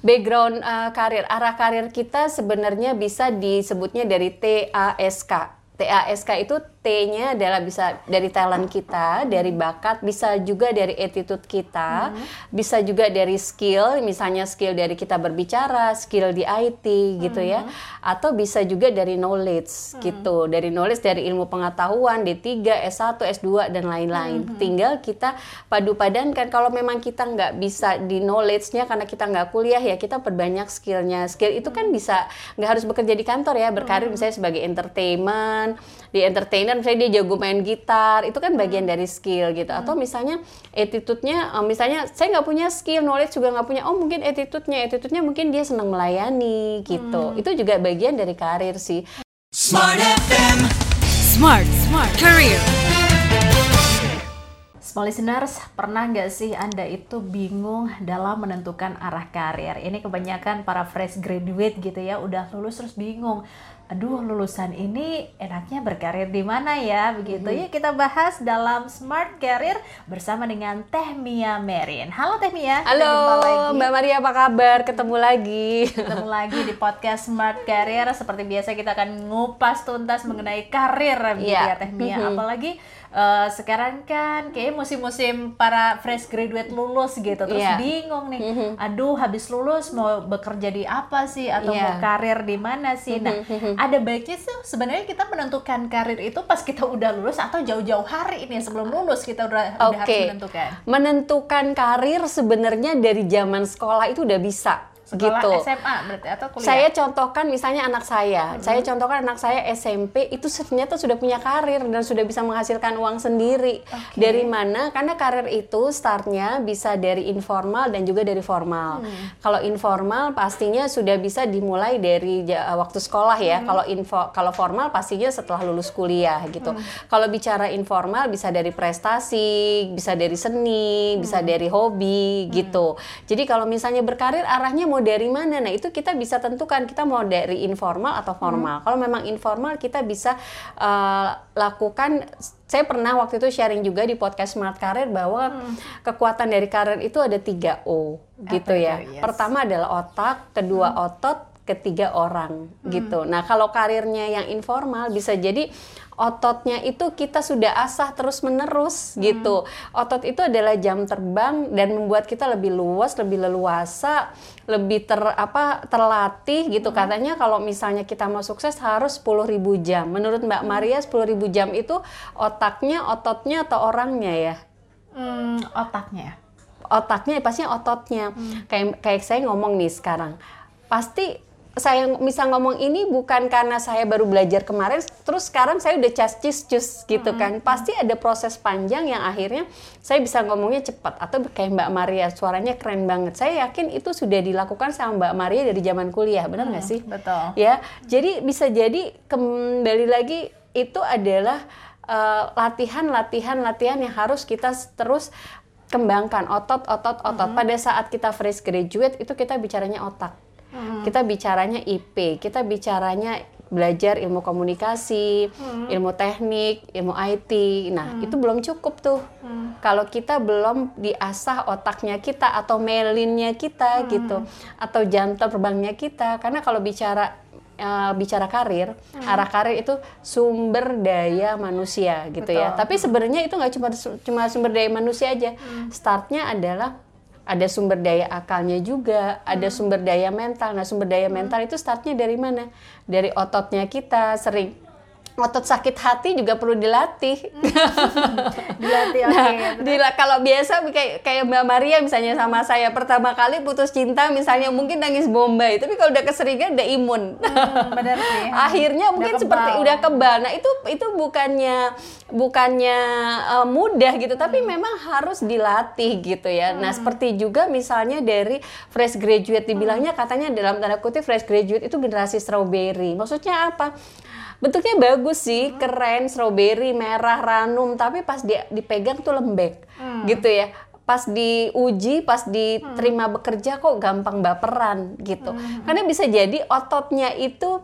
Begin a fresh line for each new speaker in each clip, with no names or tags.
background uh, karir, arah karir kita sebenarnya bisa disebutnya dari TASK. TASK itu T-nya adalah bisa dari talent kita, dari bakat, bisa juga dari attitude kita, hmm. bisa juga dari skill, misalnya skill dari kita berbicara, skill di IT gitu ya, hmm. atau bisa juga dari knowledge hmm. gitu, dari knowledge dari ilmu pengetahuan D3, S1, S2 dan lain-lain. Hmm. Tinggal kita padu padankan kalau memang kita nggak bisa di knowledge-nya karena kita nggak kuliah ya kita perbanyak skillnya. Skill itu kan bisa nggak harus bekerja di kantor ya, berkarir hmm. misalnya sebagai entertainment, di entertain dan misalnya dia jago main gitar itu kan bagian hmm. dari skill gitu atau hmm. misalnya attitude-nya uh, misalnya saya nggak punya skill knowledge juga nggak punya oh mungkin attitude-nya attitude-nya mungkin dia senang melayani gitu hmm. itu juga bagian dari karir sih Smart FM
Smart Smart Career Small listeners, pernah nggak sih Anda itu bingung dalam menentukan arah karir? Ini kebanyakan para fresh graduate gitu ya, udah lulus terus bingung aduh lulusan ini enaknya berkarir di mana ya begitu mm-hmm. ya kita bahas dalam Smart Career bersama dengan Teh Mia Merin. Halo Teh Mia.
Halo Mbak Maria apa kabar? Ketemu lagi.
Ketemu lagi di podcast Smart Career seperti biasa kita akan ngupas tuntas mengenai karir begitu yeah. ya Teh Mia. Mm-hmm. Apalagi uh, sekarang kan kayak musim-musim para fresh graduate lulus gitu terus yeah. bingung nih mm-hmm. aduh habis lulus mau bekerja di apa sih atau yeah. mau karir di mana sih nah mm-hmm. Ada baiknya sih sebenarnya kita menentukan karir itu pas kita udah lulus atau jauh-jauh hari ini sebelum lulus kita udah, okay. udah harus menentukan
menentukan karir sebenarnya dari zaman sekolah itu udah bisa
Sekolah gitu. SMA berarti atau kuliah?
Saya contohkan misalnya anak saya. Hmm. Saya contohkan anak saya SMP itu ternyata sudah punya karir dan sudah bisa menghasilkan uang sendiri. Okay. Dari mana? Karena karir itu startnya bisa dari informal dan juga dari formal. Hmm. Kalau informal pastinya sudah bisa dimulai dari waktu sekolah ya. Hmm. Kalau info kalau formal pastinya setelah lulus kuliah gitu. Hmm. Kalau bicara informal bisa dari prestasi, bisa dari seni, hmm. bisa dari hobi hmm. gitu. Jadi kalau misalnya berkarir arahnya mau mau dari mana? Nah, itu kita bisa tentukan kita mau dari informal atau formal. Hmm. Kalau memang informal kita bisa uh, lakukan saya pernah waktu itu sharing juga di podcast Smart Career bahwa hmm. kekuatan dari karir itu ada tiga O gitu ya. Yes. Pertama adalah otak, kedua hmm. otot, ketiga orang hmm. gitu. Nah, kalau karirnya yang informal bisa jadi ototnya itu kita sudah asah terus menerus hmm. gitu. Otot itu adalah jam terbang dan membuat kita lebih luas, lebih leluasa, lebih ter apa terlatih gitu. Hmm. Katanya kalau misalnya kita mau sukses harus 10.000 jam. Menurut Mbak hmm. Maria 10.000 jam itu otaknya, ototnya atau orangnya ya?
Hmm, otaknya.
Otaknya pastinya ototnya. Hmm. Kayak kayak saya ngomong nih sekarang. Pasti saya bisa ngomong ini bukan karena saya baru belajar kemarin, terus sekarang saya udah cas cis cus gitu kan. Pasti ada proses panjang yang akhirnya saya bisa ngomongnya cepat atau kayak Mbak Maria suaranya keren banget. Saya yakin itu sudah dilakukan sama Mbak Maria dari zaman kuliah, benar nggak hmm, sih?
Betul.
Ya, jadi bisa jadi kembali lagi itu adalah uh, latihan, latihan, latihan yang harus kita terus kembangkan otot, otot, otot. -hmm. Pada saat kita fresh graduate itu kita bicaranya otak Hmm. Kita bicaranya IP, kita bicaranya belajar ilmu komunikasi, hmm. ilmu teknik, ilmu IT. Nah, hmm. itu belum cukup tuh. Hmm. Kalau kita belum diasah otaknya kita atau melinnya kita hmm. gitu atau jantung terbangnya kita. Karena kalau bicara uh, bicara karir, hmm. arah karir itu sumber daya manusia gitu ya. Betul. ya. Tapi sebenarnya itu nggak cuma cuma sumber daya manusia aja. Hmm. Startnya adalah ada sumber daya akalnya juga, hmm. ada sumber daya mental. Nah, sumber daya hmm. mental itu startnya dari mana? Dari ototnya kita sering otot sakit hati juga perlu dilatih. dilatih, oke. Okay, nah, dila, kalau biasa kayak kayak Mbak Maria misalnya sama saya pertama kali putus cinta misalnya mungkin nangis bombay, tapi kalau udah keseringan udah imun. Hmm, benar sih. Akhirnya mungkin udah seperti udah kebal. Nah, itu itu bukannya bukannya uh, mudah gitu, tapi hmm. memang harus dilatih gitu ya. Nah, hmm. Nah, seperti juga misalnya dari fresh graduate dibilangnya hmm. katanya dalam tanda kutip fresh graduate itu generasi strawberry. Maksudnya apa? Bentuknya bagus sih hmm. keren strawberry merah ranum tapi pas dia dipegang tuh lembek hmm. gitu ya pas diuji pas diterima hmm. bekerja kok gampang baperan gitu hmm. karena bisa jadi ototnya itu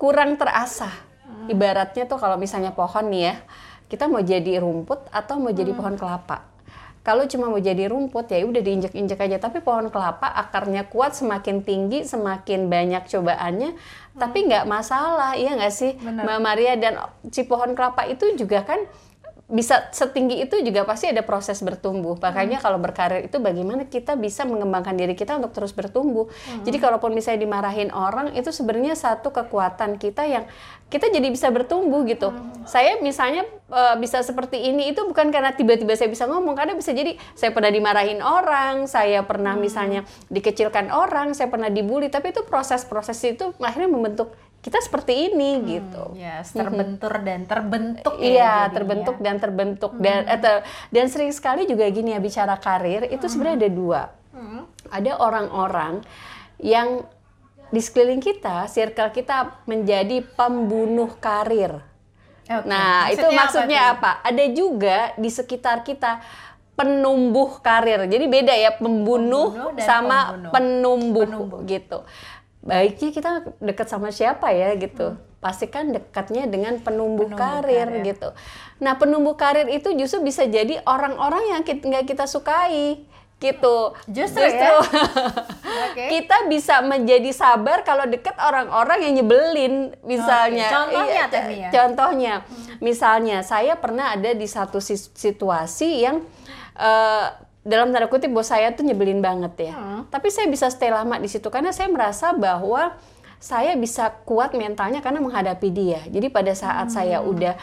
kurang terasah hmm. ibaratnya tuh kalau misalnya pohon nih ya kita mau jadi rumput atau mau jadi hmm. pohon kelapa kalau cuma mau jadi rumput ya udah diinjek-injek aja tapi pohon kelapa akarnya kuat semakin tinggi semakin banyak cobaannya hmm. tapi nggak masalah iya nggak sih Bener. Mbak Maria dan si pohon kelapa itu juga kan bisa setinggi itu juga pasti ada proses bertumbuh. Makanya hmm. kalau berkarir itu bagaimana kita bisa mengembangkan diri kita untuk terus bertumbuh. Hmm. Jadi kalaupun misalnya dimarahin orang itu sebenarnya satu kekuatan kita yang kita jadi bisa bertumbuh gitu. Hmm. Saya misalnya uh, bisa seperti ini itu bukan karena tiba-tiba saya bisa ngomong karena bisa jadi saya pernah dimarahin orang, saya pernah hmm. misalnya dikecilkan orang, saya pernah dibully, tapi itu proses-proses itu akhirnya membentuk kita seperti ini hmm, gitu.
Yes, terbentur hmm. dan terbentuk
ya. Iya, terbentuk dan terbentuk hmm. dan atau dan sering sekali juga gini ya bicara karir itu hmm. sebenarnya ada dua. Hmm. Ada orang-orang yang di sekeliling kita, circle kita menjadi pembunuh karir. Okay. Nah, maksudnya itu maksudnya apa, apa? Ada juga di sekitar kita penumbuh karir. Jadi beda ya pembunuh, pembunuh sama pembunuh. Penumbuh, penumbuh gitu baiknya kita dekat sama siapa ya gitu. Hmm. Pastikan dekatnya dengan penumbuh, penumbuh karir, karir gitu. Nah penumbuh karir itu justru bisa jadi orang-orang yang kita, nggak kita sukai gitu.
Justru, justru ya.
okay. kita bisa menjadi sabar kalau dekat orang-orang yang nyebelin misalnya.
Okay. Contohnya,
iya, Contohnya, hmm. misalnya saya pernah ada di satu situasi yang uh, dalam tanda kutip bos saya tuh nyebelin banget ya. Hmm. Tapi saya bisa stay lama di situ karena saya merasa bahwa saya bisa kuat mentalnya karena menghadapi dia. Jadi pada saat hmm. saya udah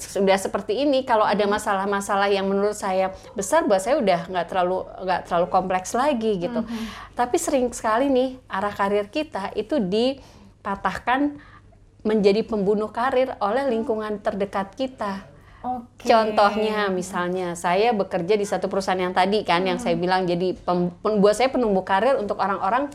sudah seperti ini, kalau ada hmm. masalah-masalah yang menurut saya besar, buat saya udah nggak terlalu nggak terlalu kompleks lagi gitu. Hmm. Tapi sering sekali nih arah karir kita itu dipatahkan menjadi pembunuh karir oleh lingkungan terdekat kita. Okay. Contohnya misalnya saya bekerja di satu perusahaan yang tadi kan hmm. yang saya bilang jadi pem, buat saya penumbuh karir untuk orang-orang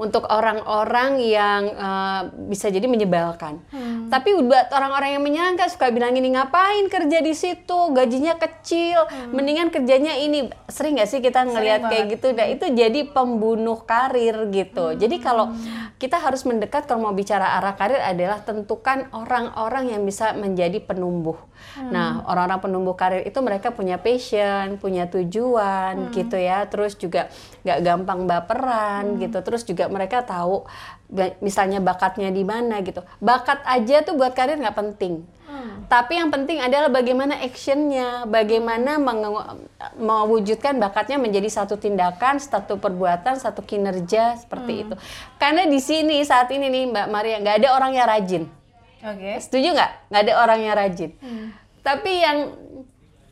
untuk orang-orang yang uh, bisa jadi menyebalkan. Hmm. Tapi buat orang-orang yang menyangka suka bilang ini ngapain kerja di situ, gajinya kecil, hmm. mendingan kerjanya ini. Sering nggak sih kita ngelihat kayak gitu? Nah itu jadi pembunuh karir gitu. Hmm. Jadi kalau kita harus mendekat kalau mau bicara arah karir adalah tentukan orang-orang yang bisa menjadi penumbuh. Hmm. Nah orang-orang penumbuh karir itu mereka punya passion, punya tujuan hmm. gitu ya. Terus juga nggak gampang baperan hmm. gitu. Terus juga mereka tahu misalnya bakatnya di mana gitu. Bakat aja tuh buat karir nggak penting. Hmm. Tapi yang penting adalah bagaimana actionnya, bagaimana mewujudkan bakatnya menjadi satu tindakan, satu perbuatan, satu kinerja seperti hmm. itu. Karena di sini saat ini nih Mbak Maria nggak ada orang yang rajin. Oke. Okay. Setuju nggak? Nggak ada orang yang rajin. Hmm. Tapi yang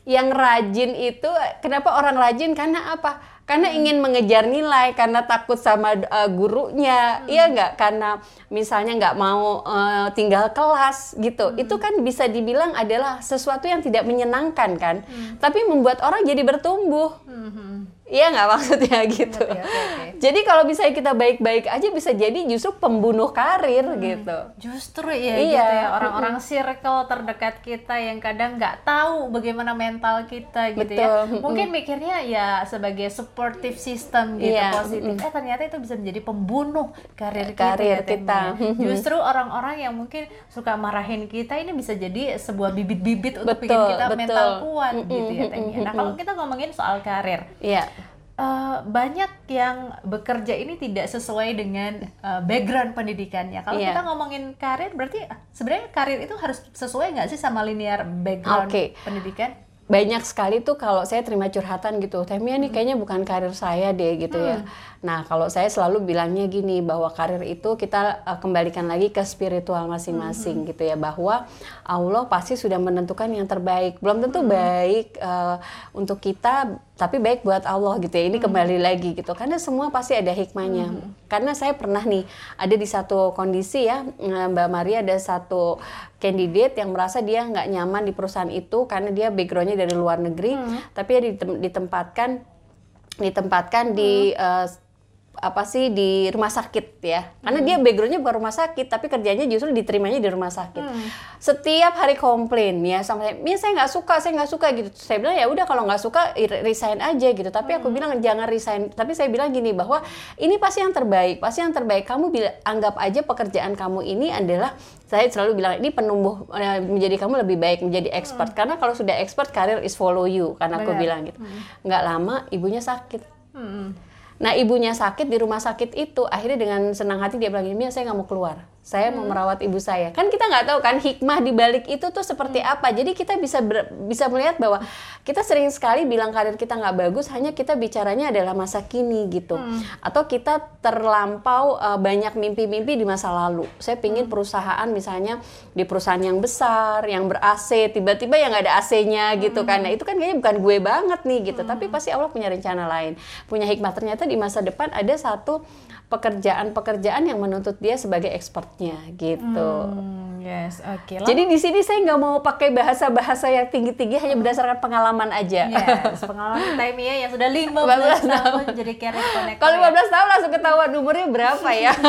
yang rajin itu kenapa orang rajin karena apa? Karena hmm. ingin mengejar nilai karena takut sama uh, gurunya hmm. iya nggak karena misalnya nggak mau uh, tinggal kelas gitu hmm. itu kan bisa dibilang adalah sesuatu yang tidak menyenangkan kan hmm. tapi membuat orang jadi bertumbuh hmm. Iya nggak maksudnya gitu. Okay, okay, okay. Jadi kalau misalnya kita baik-baik aja bisa jadi justru pembunuh karir hmm, gitu.
Justru ya iya. gitu ya orang-orang circle terdekat kita yang kadang nggak tahu bagaimana mental kita gitu ya. Betul. ya. Mungkin mikirnya ya sebagai supportive system gitu iya. positif. Eh ternyata itu bisa menjadi pembunuh karir,
karir kita. kita.
Justru orang-orang yang mungkin suka marahin kita ini bisa jadi sebuah bibit-bibit untuk bikin kita betul. mental kuat gitu ya. Nah kalau kita ngomongin soal karir.
Iya
uh, banyak yang bekerja ini tidak sesuai dengan uh, background pendidikannya. Kalau yeah. kita ngomongin karir, berarti sebenarnya karir itu harus sesuai nggak sih sama linear background okay. pendidikan?
Banyak sekali tuh kalau saya terima curhatan gitu, Temia nih kayaknya bukan karir saya deh gitu ya. hmm. ya. Nah, kalau saya selalu bilangnya gini bahwa karir itu kita uh, kembalikan lagi ke spiritual masing-masing mm-hmm. gitu ya bahwa Allah pasti sudah menentukan yang terbaik. Belum tentu mm-hmm. baik uh, untuk kita tapi baik buat Allah gitu ya. Ini mm-hmm. kembali lagi gitu. Karena semua pasti ada hikmahnya. Mm-hmm. Karena saya pernah nih ada di satu kondisi ya Mbak Maria ada satu candidate yang merasa dia nggak nyaman di perusahaan itu karena dia backgroundnya dari luar negeri, mm-hmm. tapi dia ditempatkan ditempatkan hmm. di uh, apa sih di rumah sakit ya. Karena dia backgroundnya bukan rumah sakit tapi kerjanya justru diterimanya di rumah sakit. Setiap hari komplain ya sampai ya saya nggak suka saya nggak suka gitu. Saya bilang ya udah kalau nggak suka resign aja gitu. Tapi aku bilang jangan resign. Tapi saya bilang gini bahwa ini pasti yang terbaik pasti yang terbaik. Kamu bila, anggap aja pekerjaan kamu ini adalah saya selalu bilang ini penumbuh eh, menjadi kamu lebih baik menjadi expert. Karena kalau sudah expert karir is follow you karena aku bilang gitu. Nggak lama ibunya sakit.
Hmm.
Nah ibunya sakit di rumah sakit itu akhirnya dengan senang hati dia bilang Mia saya nggak mau keluar, saya mau merawat ibu saya. Kan kita nggak tahu kan hikmah di balik itu tuh seperti apa. Jadi kita bisa ber- bisa melihat bahwa kita sering sekali bilang karir kita nggak bagus, hanya kita bicaranya adalah masa kini gitu, atau kita terlampau uh, banyak mimpi-mimpi di masa lalu. Saya pingin perusahaan misalnya di perusahaan yang besar, yang ber AC, tiba-tiba yang nggak ada AC-nya gitu kan. Nah itu kan kayaknya bukan gue banget nih gitu. Tapi pasti Allah punya rencana lain, punya hikmah. Ternyata di masa depan ada satu pekerjaan-pekerjaan yang menuntut dia sebagai expertnya gitu.
Hmm, yes, oke.
Jadi di sini saya nggak mau pakai bahasa-bahasa yang tinggi-tinggi hanya berdasarkan pengalaman aja.
Yes, pengalaman Taimia yang sudah 15
15
tahun jadi career connector.
Kalau
ya.
15 tahun langsung ketahuan umurnya berapa ya?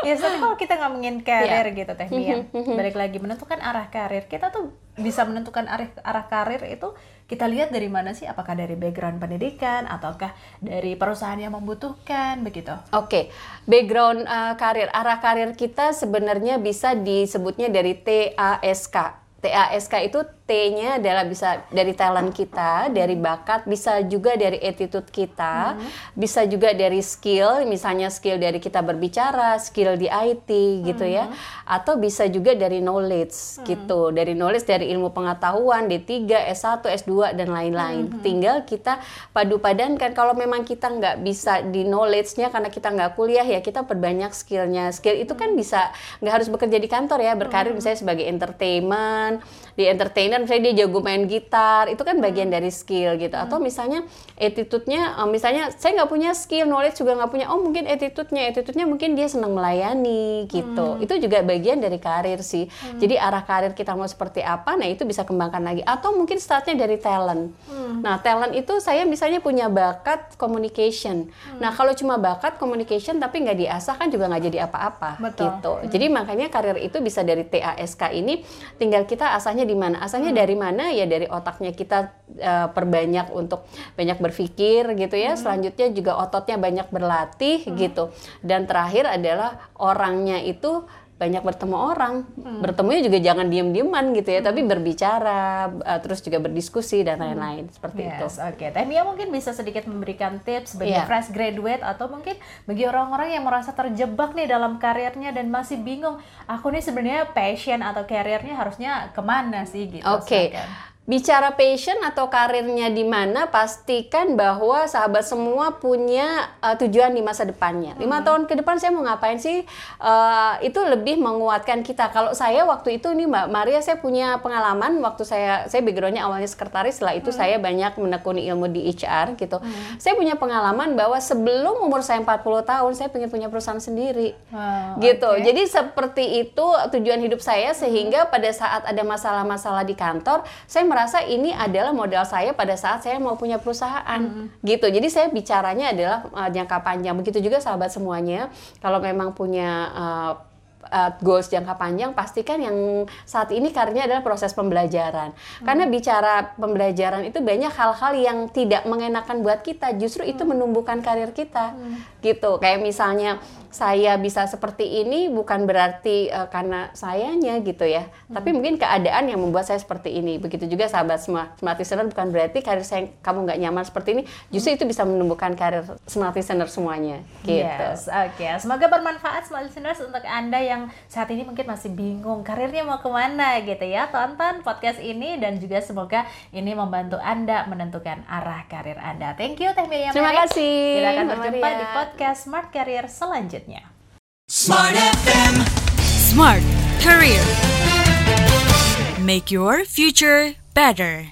Ya, tapi kalau kita ngomongin karir
Iya.
gitu Teh Mia, balik lagi menentukan arah karir. Kita tuh bisa menentukan arah arah karir itu kita lihat dari mana sih? Apakah dari background pendidikan ataukah dari perusahaan yang membutuhkan begitu?
Oke, background uh, karir, arah karir kita sebenarnya bisa disebutnya dari TASK. TASK itu T-nya adalah bisa dari talent kita, dari bakat, bisa juga dari attitude kita, bisa juga dari skill, misalnya skill dari kita berbicara, skill di IT gitu ya, atau bisa juga dari knowledge gitu, dari knowledge dari ilmu pengetahuan D3, S1, S2 dan lain-lain. Tinggal kita padu-padankan. Kalau memang kita nggak bisa di knowledge-nya karena kita nggak kuliah ya kita perbanyak skillnya. Skill itu kan bisa nggak harus bekerja di kantor ya, berkarir misalnya sebagai entertainment, di entertainer misalnya dia jago main gitar, itu kan bagian dari skill gitu. Atau misalnya attitude-nya, eh, misalnya saya nggak punya skill, knowledge juga nggak punya, oh mungkin attitude-nya, attitude-nya mungkin dia senang melayani gitu. Itu juga bagian dari karir sih. Jadi arah karir kita mau seperti apa, nah itu bisa kembangkan lagi. Atau mungkin startnya dari talent. Nah talent itu saya misalnya punya bakat communication. Nah kalau cuma bakat communication tapi nggak diasah kan juga nggak jadi apa-apa gitu. Jadi makanya karir itu bisa dari TASK ini tinggal kita asahnya di mana. Asahnya dari mana ya dari otaknya kita eh, perbanyak untuk banyak berpikir gitu ya. Selanjutnya juga ototnya banyak berlatih gitu. Dan terakhir adalah orangnya itu banyak bertemu orang. Bertemunya juga jangan diem-dieman gitu ya, tapi berbicara, eh, terus juga berdiskusi dan lain-lain seperti itu.
Yes, oke. Teh Mia mungkin bisa sedikit memberikan tips bagi
Iya.
fresh graduate atau mungkin bagi orang-orang yang merasa terjebak nih dalam karirnya dan masih bingung, aku nih sebenarnya passion atau karirnya harusnya ke mana sih gitu.
Oke.
silakan.
Bicara passion atau karirnya di mana, pastikan bahwa sahabat semua punya uh, tujuan di masa depannya. Lima tahun ke depan saya mau ngapain sih? Uh, itu lebih menguatkan kita. Kalau saya waktu itu nih Mbak Maria, saya punya pengalaman waktu saya saya backgroundnya awalnya sekretaris, setelah itu saya banyak menekuni ilmu di HR gitu. Saya punya pengalaman bahwa sebelum umur saya 40 tahun, saya pengen punya perusahaan sendiri
Wow,
gitu.
oke.
Jadi seperti itu tujuan hidup saya sehingga pada saat ada masalah-masalah di kantor, saya merasa ini adalah modal saya pada saat saya mau punya perusahaan. Gitu. Jadi saya bicaranya adalah uh, jangka panjang. Begitu juga sahabat semuanya, kalau memang punya uh, uh, goals jangka panjang pastikan yang saat ini karirnya adalah proses pembelajaran. Karena bicara pembelajaran itu banyak hal-hal yang tidak mengenakan buat kita. Justru itu menumbuhkan karir kita gitu. Kayak misalnya saya bisa seperti ini bukan berarti uh, karena sayanya gitu ya tapi mungkin keadaan yang membuat saya seperti ini begitu juga sahabat semua smart listener bukan berarti karir saya kamu nggak nyaman seperti ini justru itu bisa menumbuhkan karir smart listener semuanya gitu
Yes, oke. Semoga bermanfaat smart listeners untuk Anda yang saat ini mungkin masih bingung karirnya mau ke mana gitu ya. Tonton podcast ini dan juga semoga ini membantu Anda menentukan arah karir Anda. Thank you Teh Mia
Terima kasih,
Kita akan
Mbak
berjumpa
Maria.
di podcast Smart Career selanjutnya.
Smart FM.
Smart Career. Make your future better.